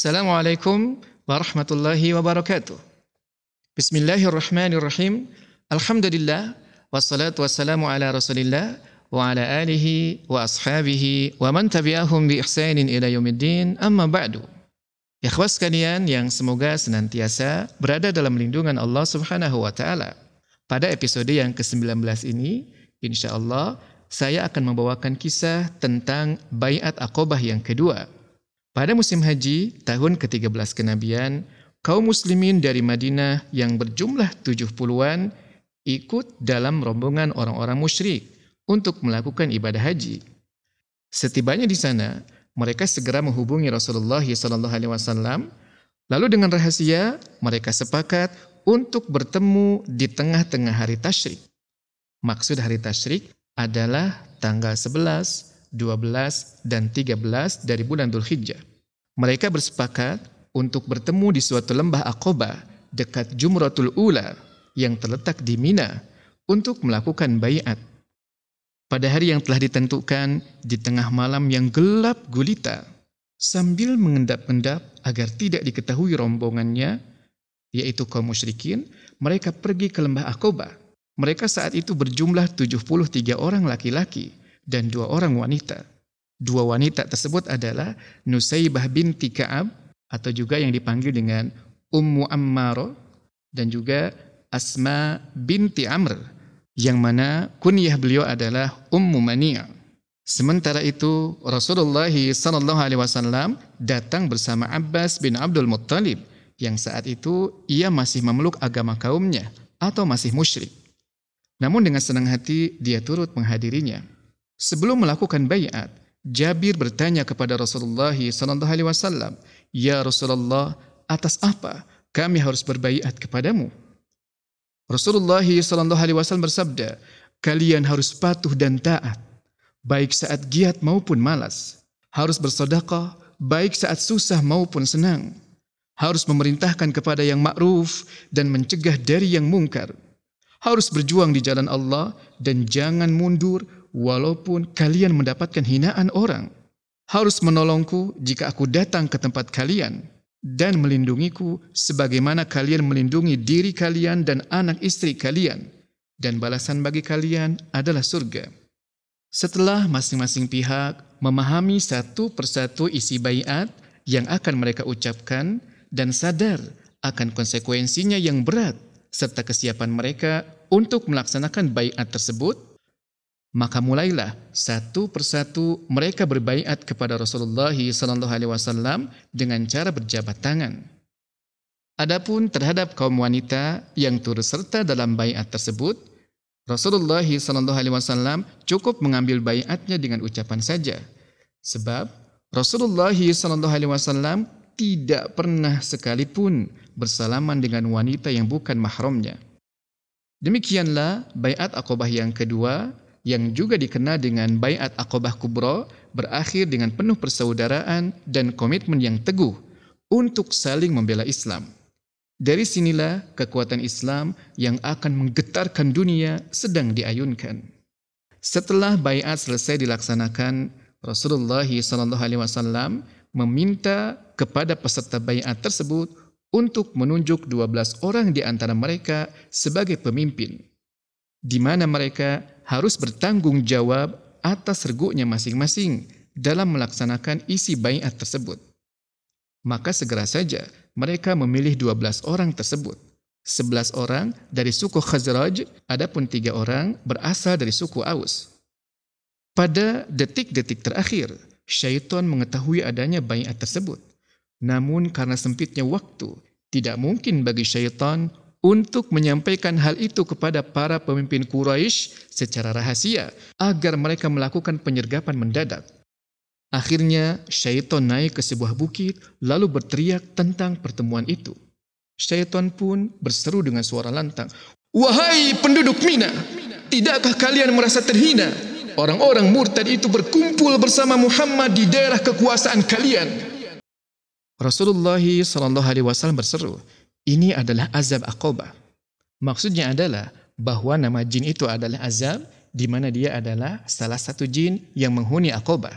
Assalamualaikum warahmatullahi wabarakatuh. Bismillahirrahmanirrahim. Alhamdulillah wassalatu wassalamu ala Rasulillah wa ala alihi wa ashabihi wa man tabi'ahum bi ihsanin ila yaumiddin. Amma ba'du. Ikhwas sekalian yang semoga senantiasa berada dalam lindungan Allah Subhanahu wa taala. Pada episode yang ke-19 ini, insyaallah saya akan membawakan kisah tentang Bayat Aqobah yang kedua pada musim haji tahun ke-13 kenabian, kaum muslimin dari Madinah yang berjumlah 70-an ikut dalam rombongan orang-orang musyrik untuk melakukan ibadah haji. Setibanya di sana, mereka segera menghubungi Rasulullah SAW. Lalu dengan rahasia, mereka sepakat untuk bertemu di tengah-tengah hari tasyrik. Maksud hari tasyrik adalah tanggal 11, 12, dan 13 dari bulan Dhul Hijjah. Mereka bersepakat untuk bertemu di suatu lembah Aqobah dekat Jumratul Ula yang terletak di Mina untuk melakukan bayat. Pada hari yang telah ditentukan di tengah malam yang gelap gulita, sambil mengendap-endap agar tidak diketahui rombongannya, yaitu kaum musyrikin, mereka pergi ke lembah Aqobah. Mereka saat itu berjumlah 73 orang laki-laki dan dua orang wanita. Dua wanita tersebut adalah Nusaybah binti Ka'ab atau juga yang dipanggil dengan Ummu Ammaro dan juga Asma binti Amr yang mana kunyah beliau adalah Ummu Mania. Sementara itu Rasulullah sallallahu alaihi wasallam datang bersama Abbas bin Abdul Muttalib yang saat itu ia masih memeluk agama kaumnya atau masih musyrik. Namun dengan senang hati dia turut menghadirinya. Sebelum melakukan bayat, Jabir bertanya kepada Rasulullah sallallahu alaihi wasallam, "Ya Rasulullah, atas apa kami harus berbayat kepadamu?" Rasulullah sallallahu alaihi wasallam bersabda, "Kalian harus patuh dan taat, baik saat giat maupun malas. Harus bersedekah baik saat susah maupun senang. Harus memerintahkan kepada yang ma'ruf dan mencegah dari yang mungkar. Harus berjuang di jalan Allah dan jangan mundur walaupun kalian mendapatkan hinaan orang. Harus menolongku jika aku datang ke tempat kalian dan melindungiku sebagaimana kalian melindungi diri kalian dan anak istri kalian. Dan balasan bagi kalian adalah surga. Setelah masing-masing pihak memahami satu persatu isi bayat yang akan mereka ucapkan dan sadar akan konsekuensinya yang berat serta kesiapan mereka untuk melaksanakan bayat tersebut, maka mulailah satu persatu mereka berbaiat kepada Rasulullah sallallahu alaihi wasallam dengan cara berjabat tangan. Adapun terhadap kaum wanita yang turut serta dalam baiat tersebut, Rasulullah sallallahu alaihi wasallam cukup mengambil baiatnya dengan ucapan saja. Sebab Rasulullah sallallahu alaihi wasallam tidak pernah sekalipun bersalaman dengan wanita yang bukan mahramnya. Demikianlah baiat Aqabah yang kedua yang juga dikenal dengan Bayat Aqabah Kubro berakhir dengan penuh persaudaraan dan komitmen yang teguh untuk saling membela Islam. Dari sinilah kekuatan Islam yang akan menggetarkan dunia sedang diayunkan. Setelah bayat selesai dilaksanakan, Rasulullah SAW meminta kepada peserta bayat tersebut untuk menunjuk 12 orang di antara mereka sebagai pemimpin di mana mereka harus bertanggung jawab atas reguknya masing-masing dalam melaksanakan isi bayat tersebut. Maka segera saja mereka memilih 12 orang tersebut. 11 orang dari suku Khazraj, adapun tiga orang berasal dari suku Aus. Pada detik-detik terakhir, syaitan mengetahui adanya bayat tersebut. Namun karena sempitnya waktu, tidak mungkin bagi syaitan untuk menyampaikan hal itu kepada para pemimpin Quraisy secara rahasia agar mereka melakukan penyergapan mendadak. Akhirnya syaitan naik ke sebuah bukit lalu berteriak tentang pertemuan itu. Syaitan pun berseru dengan suara lantang, "Wahai penduduk Mina, tidakkah kalian merasa terhina? Orang-orang murtad itu berkumpul bersama Muhammad di daerah kekuasaan kalian." Rasulullah SAW berseru, ini adalah azab aqobah. Maksudnya adalah bahwa nama jin itu adalah azab di mana dia adalah salah satu jin yang menghuni aqobah.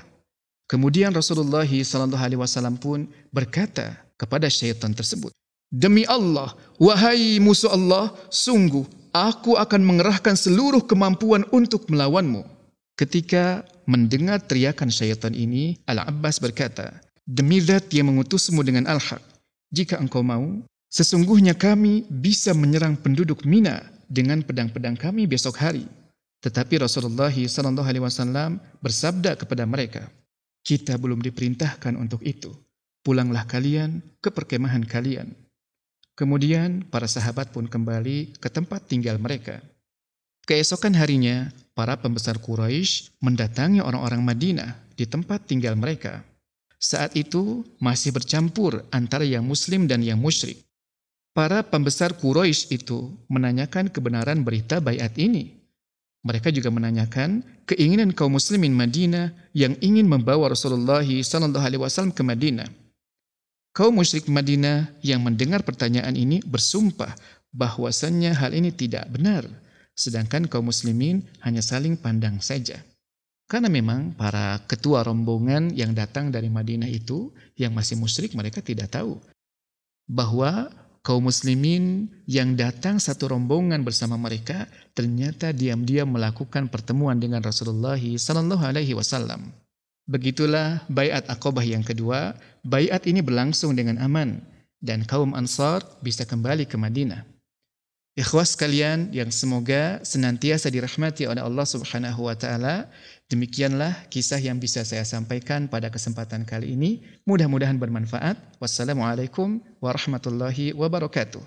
Kemudian Rasulullah Wasallam pun berkata kepada syaitan tersebut, Demi Allah, wahai musuh Allah, sungguh aku akan mengerahkan seluruh kemampuan untuk melawanmu. Ketika mendengar teriakan syaitan ini, Al-Abbas berkata, Demi zat yang mengutusmu dengan al-haq, jika engkau mau, sesungguhnya kami bisa menyerang penduduk Mina dengan pedang-pedang kami besok hari. Tetapi Rasulullah SAW bersabda kepada mereka, kita belum diperintahkan untuk itu. Pulanglah kalian ke perkemahan kalian. Kemudian para sahabat pun kembali ke tempat tinggal mereka. Keesokan harinya, para pembesar Quraisy mendatangi orang-orang Madinah di tempat tinggal mereka. Saat itu masih bercampur antara yang muslim dan yang musyrik. Para pembesar Quraisy itu menanyakan kebenaran berita bayat ini. Mereka juga menanyakan keinginan kaum muslimin Madinah yang ingin membawa Rasulullah SAW ke Madinah. Kaum musyrik Madinah yang mendengar pertanyaan ini bersumpah bahwasannya hal ini tidak benar, sedangkan kaum muslimin hanya saling pandang saja. Karena memang para ketua rombongan yang datang dari Madinah itu yang masih musyrik mereka tidak tahu bahwa kaum muslimin yang datang satu rombongan bersama mereka ternyata diam-diam melakukan pertemuan dengan Rasulullah sallallahu alaihi wasallam. Begitulah bayat akobah yang kedua. Bayat ini berlangsung dengan aman dan kaum Ansar bisa kembali ke Madinah. Ikhwas kalian yang semoga senantiasa dirahmati oleh Allah Subhanahu wa taala. Demikianlah kisah yang bisa saya sampaikan pada kesempatan kali ini. Mudah-mudahan bermanfaat. Wassalamualaikum warahmatullahi wabarakatuh.